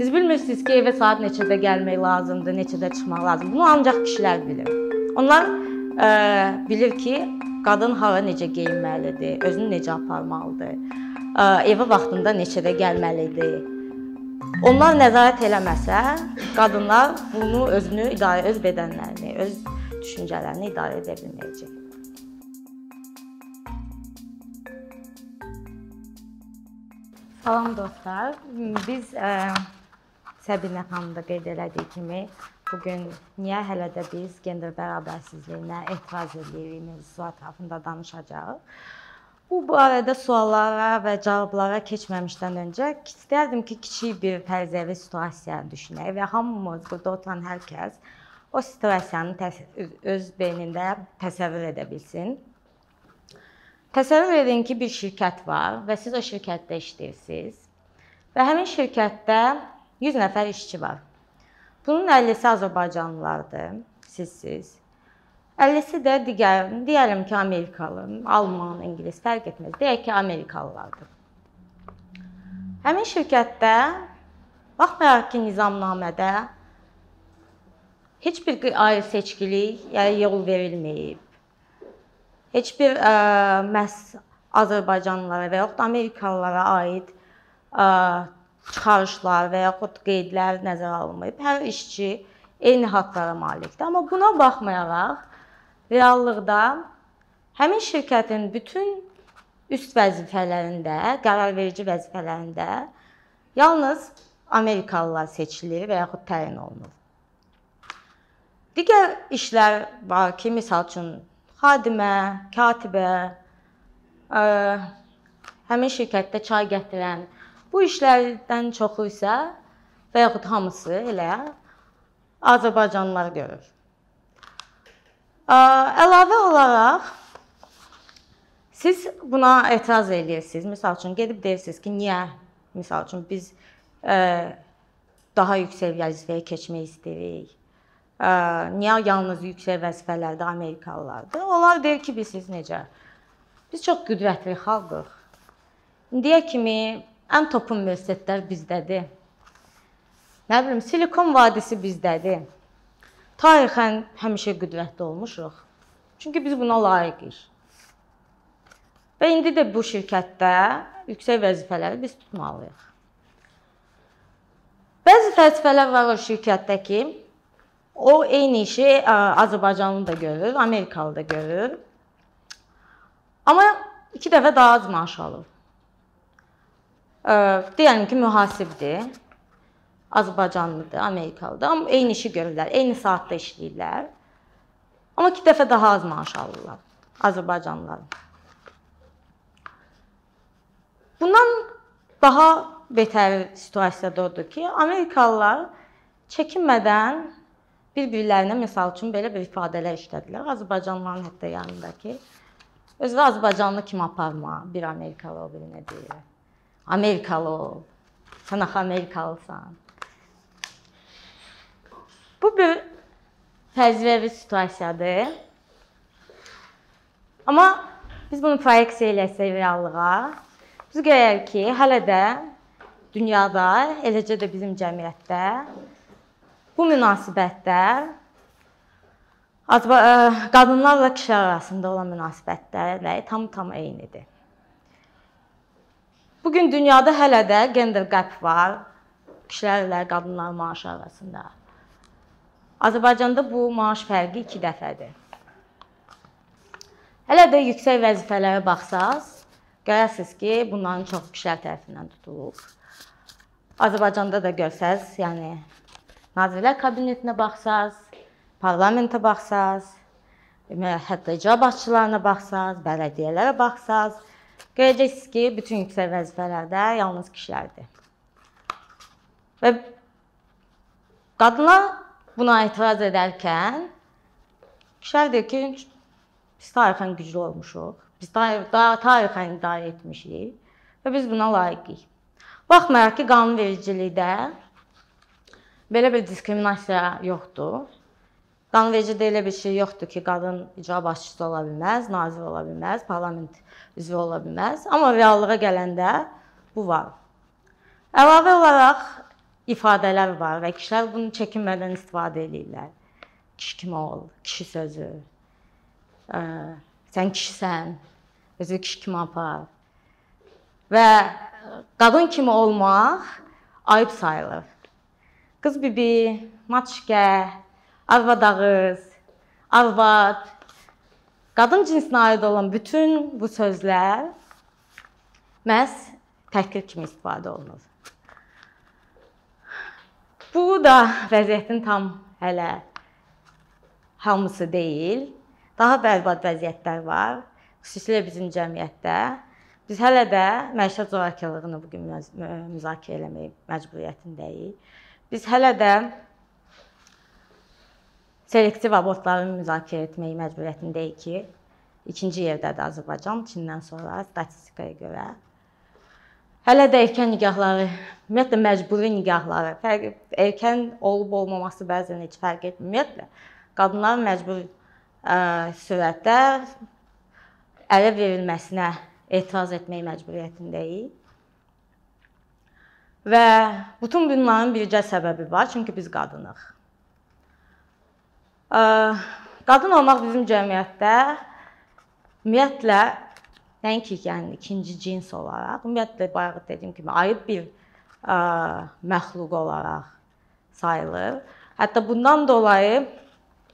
Siz bilmirsiniz ki, evə saat neçədə gəlmək lazımdır, neçədə çıxmaq lazımdır. Bunu ancaq kişilər bilir. Onlar ə, bilir ki, qadın hara necə geyinməlidir, özünü necə aparmalıdır, ə, evə vaxtında neçədə gəlməlidir. Onlar nəzarət eləməsə, qadınlar bunu özünü idarə öz bədənlərini, öz düşüncələrini idarə edə bilməyəcək. Salam dostlar. Biz ə, Səbinə xanım da qeyd elədiyi kimi, bu gün niyə hələ də biz gender bərabərsizliyinə etiraz edirik mövzusu ətrafında danışacağıq. Bu barədə suallara və cavablara keçməmişdən öncə istərdim ki, kiçik bir fərzəvi situasiya düşünək və hamımız burada oturan hər kəs o situasiyanı öz beynində təsəvvür edə bilsin. Təsəvvür edin ki, bir şirkət var və siz o şirkətdə işləyirsiniz. Və həmin şirkətdə 100 nəfər işçi var. Bunun 50-si Azərbaycanlılardır, sizsiz. 50-si də digər, deyəlim ki, Amerikalı, Alman, İngilis fərq etməz. Deyək ki, Amerikalılardır. Həmin şirkətdə baxmayaraq ki, nizamnamədə heç bir ayrı seçkilik, yəni yol verilməyib heç bir ə, məhz Azərbaycanlılara və yaxud Amerikalılara aid ə, çıxarışlar və yaxud qeydlər nəzərə alınmayıb. Hər işçi eyni haqqlara malikdir. Amma buna baxmayaraq reallıqda həmin şirkətin bütün üst vəzifələrində, qərarverici vəzifələrində yalnız Amerikalılar seçilir və yaxud təyin olunur. Digər işlər var ki, misal üçün xadimə, katibə, ə, həmin şirkətdə çay gətirən bu işlərdən çoxu isə və yaxud hamısı elə Azərbaycanlılar görür. Ə, əlavə olaraq siz buna etiraz eləyirsiniz. Məsəl üçün gedib deyirsiniz ki, niyə? Məsəl üçün biz ə, daha yüksək vəzifəyə keçmək istəyirik niyə yalnız yüksək vəzifələrdə Amerikalılardır? Onlar deyir ki, bilirsiniz necə? Biz çox qüdrətli xalqıq. İndiyə kimi ən top universitetlər bizdədir. Nə bilim, Silikon vadisi bizdədir. Tarixən həmişə qüdrətli olmuşuq. Çünki biz buna layiqik. Və indi də bu şirkətdə yüksək vəzifələri biz tutmalıyıq. Bəzi vəzifələr var o şirkətdə ki, O eyni işi Azərbaycanlı da görür, Amerikalı da görür. Amma 2 dəfə daha az maaş alır. Deyəlim ki, mühasibdir. Azərbaycanlıdır, Amerikalıdır, amma eyni işi görürlər, eyni saatda işləyirlər. Amma 2 dəfə daha az maaş alırlar Azərbaycanlılar. Bundan daha betər situasiya da odur ki, Amerikalılar çəkinmədən bir-birlərinə məsəl üçün belə bir ifadələr işlədilər. Azərbaycanlıların hətta yanındakı özünü Azərbaycanlı kimi aparma, bir Amerikalı o birinə deyir. Amerikalı ol. Sən axı Amerikalısan. Bu bir fərziyəvi situasiyadır. Amma biz bunu proyeksiya eləsək reallığa, biz görərik ki, hələ də dünyada, eləcə də bizim cəmiyyətdə Bu münasibətlər qadınlarla kişilər arasında olan münasibətlərlə tam-tam eynidir. Bu gün dünyada hələ də gender gap var kişilərlə qadınlar maaşı arasında. Azərbaycanda bu maaş fərqi 2 dəfədir. Hələ də yüksək vəzifələrə baxsaz, görərsiniz ki, bunların çox kişilər tərəfindən tutulub. Azərbaycanda da görsəz, yəni Nazirlər Kabinetinə baxsaz, parlamentə baxsaz, hətta icra başçılarına baxsaz, bələdiyyələrə baxsaz, görəcəksiniz ki, bütün yüksək vəzifələrdə yalnız kişilərdir. Və qadınlar buna etiraz edərkən kişilər deyir ki, biz tarixən güclü olmuşuq, biz daha tarixən idarə etmişik və biz buna layiqik. Baxmayaraq ki, qanunvericilikdə Belə bir diskriminasiya yoxdur. Qanunvericidə elə bir şey yoxdur ki, qadın icra başçısı ola bilməz, nazir ola bilməz, parlament üzvü ola bilməz. Amma reallığa gələndə bu var. Əlavə olaraq ifadələr var və kişilər bunu çəkinmədən istifadə edirlər. Kişi kimi ol, kişi sözü. Ə, sən kişisən, özü kişi kimi apar. Və qadın kimi olmaq ayıb sayılır. Qız bibi, maçkə, arvad ağız, arvad, qadın cinsinə aid olan bütün bu sözlər məhz təhqir kimi istifadə olunur. Bu da vəziyyətin tam hələ hamısı deyil. Daha bərbad vəziyyətlər var, xüsusilə bizim cəmiyyətdə. Biz hələ də məişət zorakılığını bu gün müzakirə eləmək məcburiyyətindəyik. Biz hələ də selektiv abortları müzakirə etmək məcburiyyətindəyik ki, ikinci yerdədir Azərbaycan Çindən sonra statistikaya görə. Hələ də erkən nikahları, ümumiyyətlə məcburi nikahları, fərq erkən olub olmaması bəzən heç fərq etmir. Ümumiyyətlə qadınların məcbur ə, sürətdə ələ verilməsinə etiraz etmək məcburiyyətindəyik. Və bütün bunların bircə səbəbi var, çünki biz qadınıq. Qadın olmaq bizim cəmiyyətdə ümumiyyətlə nəinki yəni ikinci cins olaraq, ümumiyyətlə bayaq dediyim kimi ayıb bir ə, məxluq olaraq sayılır. Hətta bundan dolayı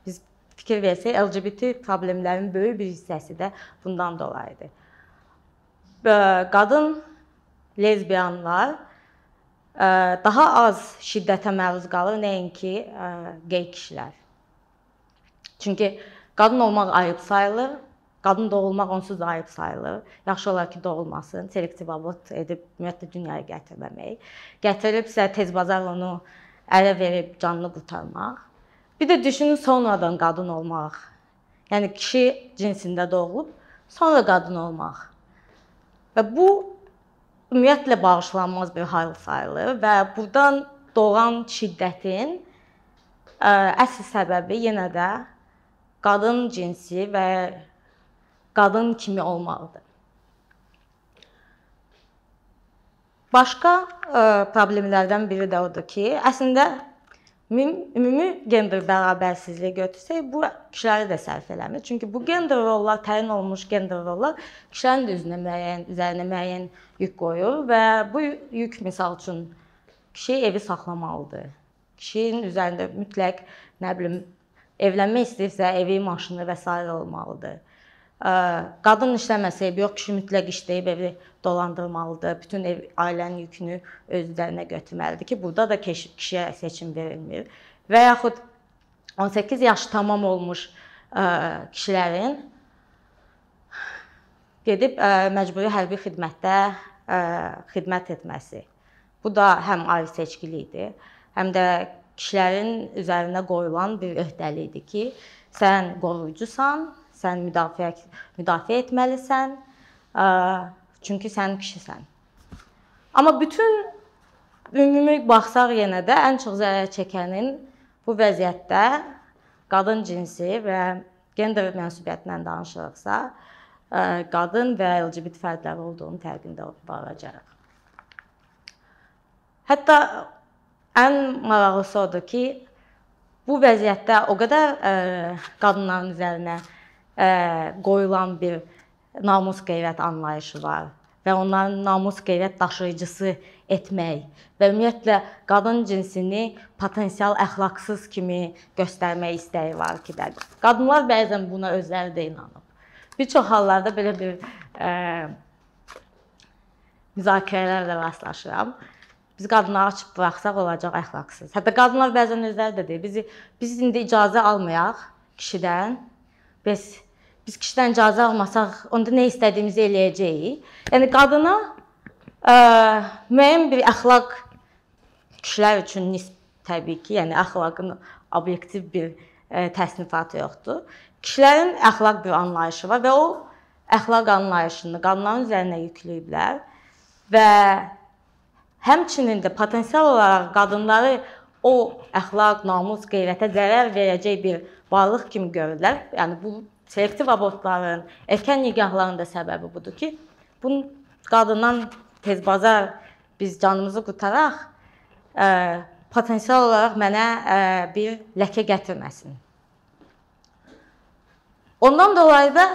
biz fikir versək LGBT problemlərin böyük bir hissəsi də bundan dolayıdır qadın lezbiyanlar daha az şiddətə məruz qalır nəinki qey kişilər. Çünki qadın olmaq ayıb sayılır, qadın doğulmaq onsuz da ayıb sayılır. Yaxşı olar ki, doğulmasın, selektiv abort edib ümumiyyətlə dünyaya gətirməmək. Gətirilibsə tez bazar onu ələ verib canını qurtarmaq. Bir də düşünün sonradan qadın olmaq. Yəni kişi cinsində doğulub, sonra qadın olmaq. Və bu ümumiyyətlə bağışlanmaz bir hal sayılır və burdan doğan şiddətin ə, əsl səbəbi yenə də qadın cinsi və qadın kimi olmaqdır. Başqa ə, problemlərdən biri də odur ki, əslində ümumi gender bərabərsizliyi götürsək, bu kişiləri də sərf eləmir. Çünki bu gender rollar, təyin olunmuş gender rollar kişilərin də üzünə müəyyən, üzərinə müəyyən yük qoyur və bu yük misal üçün kişi evi saxlamalıdır. Kişinin üzərində mütləq, nə bilim, evlənmək istəyirsə, evi, maşını və s. olmalıdır. Qadın işləməsə, yox kişi mütləq işləyib evi dolandırmalıdır. Bütün ev ailənin yükünü öz üzərinə götürməlidir ki, burada da kişiyə seçim verilmir. Və yaxud 18 yaş tamam olmuş kişilərin gedib məcburi hərbi xidmətdə xidmət etməsi. Bu da həm ali seçkilikdir, həm də kişilərin üzərinə qoyulan bir öhdəlikdir ki, sən qoruyucusan, sən müdafiə müdafiə etməlisən. Çünki sən kişisən. Amma bütün ümumi baxsaq yenə də ən çox zərər çəkənin bu vəziyyətdə qadın cinsi və gender mənsubiyyətindən danışırıqsa, qadın və LGBT fərdləri olduğunu fərqində varacağıq. Hətta ən maraqlısı odur ki, bu vəziyyətdə o qədər ə, qadınların üzərinə qoyulan bir namus qeyrət anlayışı var və onların namus qeyrət daşıyıcısı etmək və ümumiyyətlə qadın cinsini potensial əxlaqsız kimi göstərmək istəyi var ki, bəli. Qadınlar bəzən buna özləri də inanıb. Bir çox hallarda belə bir ə, müzakirələrlə rastlaşıram. Biz qadınları açıb buraxsaq olacaq əxlaqsız. Hətta qadınlar bəzən özləri də deyir, bizi biz indi icazə almayaq kişidən. Biz biz kişidən icazə almasaq, onda nə istədiyimizi eləyəcəyik. Yəni qadına ə, müəyyən bir əxlaq kişilər üçün nisb təbii ki, yəni əxlaqın obyektiv bir ə, təsnifatı yoxdur. Kişilərin əxlaq bir anlayışı var və o əxlaq anlayışını qadınların üzərinə yükləyiblər və həmçinin də potensial olaraq qadınları o əxlaq, namus, qeyrətə zərər verəcək bir varlıq kimi görürlər. Yəni bu selektiv abortların, erkən nikahların da səbəbi budur ki, bu qadından tez bazar biz canımızı qutaraq, ə, potensial olaraq mənə ə, bir ləkə gətirməsin. Ondan dolayı da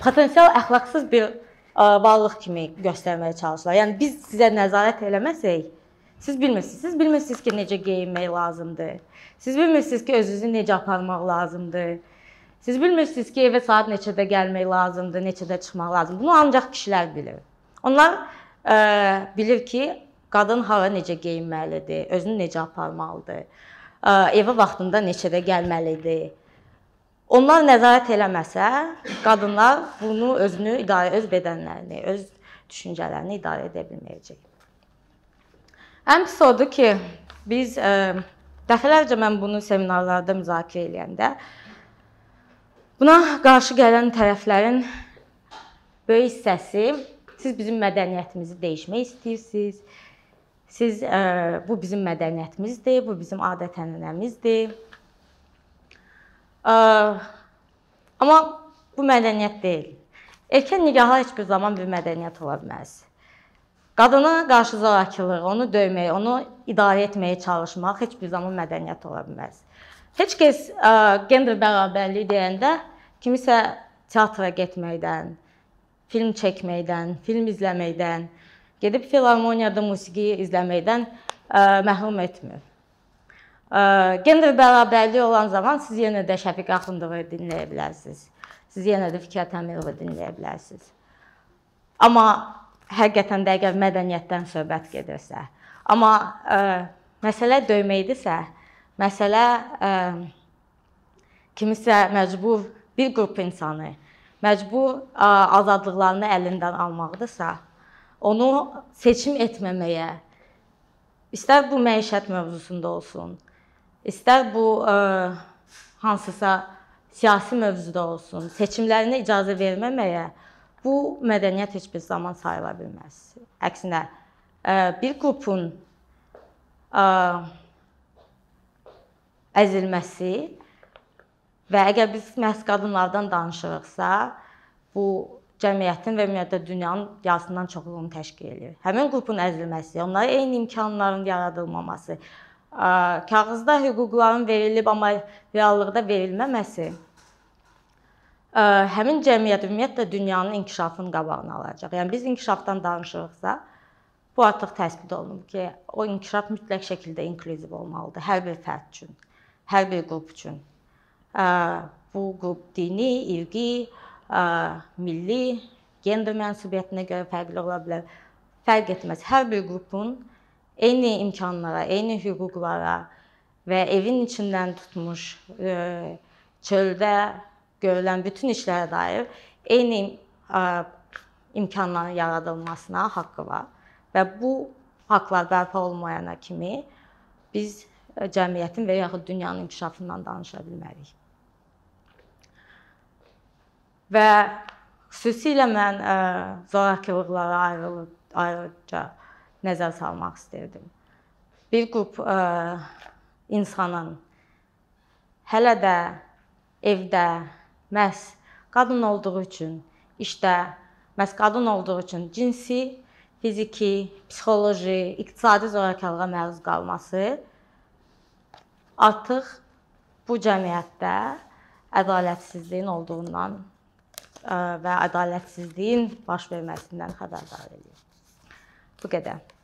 potensial əxlaqsız bir ə, varlıq kimi göstərməyə çalışırlar. Yəni biz sizə nəzarət eləməsək, siz bilmirsiniz. Siz bilmirsiniz ki, necə geyinmək lazımdır. Siz bilmirsiniz ki, özünüzü necə aparmaq lazımdır. Siz bilmirsiniz ki, evə saat neçədə gəlmək lazımdır, neçədə çıxmaq lazımdır. Bunu ancaq kişilər bilir. Onlar ə, bilir ki, qadın hara necə geyinməlidir, özünü necə aparmalıdır. Ə, evə vaxtında neçədə gəlməlidir. Onlar nəzarət eləməsə, qadınlar bunu özünü idarə öz bədənlərini, öz düşüncələrini idarə edə bilməyəcək. Ən pis odur ki, biz ə, dəfələrcə mən bunu seminarlarda müzakirə eləyəndə buna qarşı gələn tərəflərin böyük hissəsi siz bizim mədəniyyətimizi dəyişmək istəyirsiniz. Siz ə, bu bizim mədəniyyətimizdir, bu bizim adət-ənənəmizdir. Amma bu mədəniyyət deyil. Erkən nigahlar heç bir zaman bir mədəniyyət ola bilməz. Qadına qarşı zorakılıq, onu döymək, onu idarə etməyə çalışmaq heç bir zaman mədəniyyət ola bilməz. Heç kəs ə, gender bərabərliyi deyəndə kimisə teatra getməkdən, film çəkməkdən, film izləməkdən, gedib filharmoniyada musiqi izləməkdən ə, məhrum etmir. Ə, gender bərabərliyi olan zaman siz yenə də Şəfiq Axundovu dinləyə bilərsiniz. Siz yenə də Fikrət Əmirovu dinləyə bilərsiniz. Amma həqiqətən də əgər mədəniyyətdən söhbət gedirsə. Amma ə, məsələ döyməkdirsə, məsələ ə, kimisə məcbur bir qrup insanı məcbur ə, azadlıqlarını əlindən almaqdırsa, onu seçim etməməyə istər bu məişət mövzusunda olsun, istər bu ə, hansısa siyasi mövzuda olsun, seçimlərinə icazə verməməyə Bu mədəniyyət heç bir zaman sayıla bilməz. Əksinə, e, bir qrupun e, əzilməsi və əgər biz məhz qadınlardan danışırıqsa, bu cəmiyyətin və ümumiyyətlə dünyanın yarısından çoxluğunu təşkil edir. Həmin qrupun əzilməsi, onlara eyni imkanların yaradılmaması, kağızda hüquqların verilib amma reallıqda verilməməsi həmin cəmiyyət ümumiyyətlə dünyanın inkişafının qabağını alacaq. Yəni biz inkişafdan danışırıqsa, bu artıq təsbit olunub ki, o inkişaf mütləq şəkildə inklüziv olmalıdır hər bir fərd üçün, hər bir qrup üçün. Bu qrup dini, irqi, milli, gender mənsubiyyətinə görə fərqli ola bilər. Fərq etməz. Hər bir qrupun eyni imkanlara, eyni hüquqlara və evin içindən tutmuş çöldə görülən bütün işlərə dair eyni imkanların yaradılmasına haqqı var və bu haqlar bərpa olmayana kimi biz cəmiyyətin və yaxud dünyanın inkişafından danışa bilmərik. Və xüsusilə mən ə, zorakılıqlara ayrılıb ayrıca nəzər salmaq istirdim. Bir qrup ə, insanın hələ də evdə məhz qadın olduğu üçün, işdə məhz qadın olduğu üçün cinsi, fiziki, psixoloji, iqtisadi zorakılığa məruz qalması artıq bu cəmiyyətdə ədalətsizliyin olduğundan və ədalətsizliyin baş verməsindən xəbərdar edir. Bu qədər.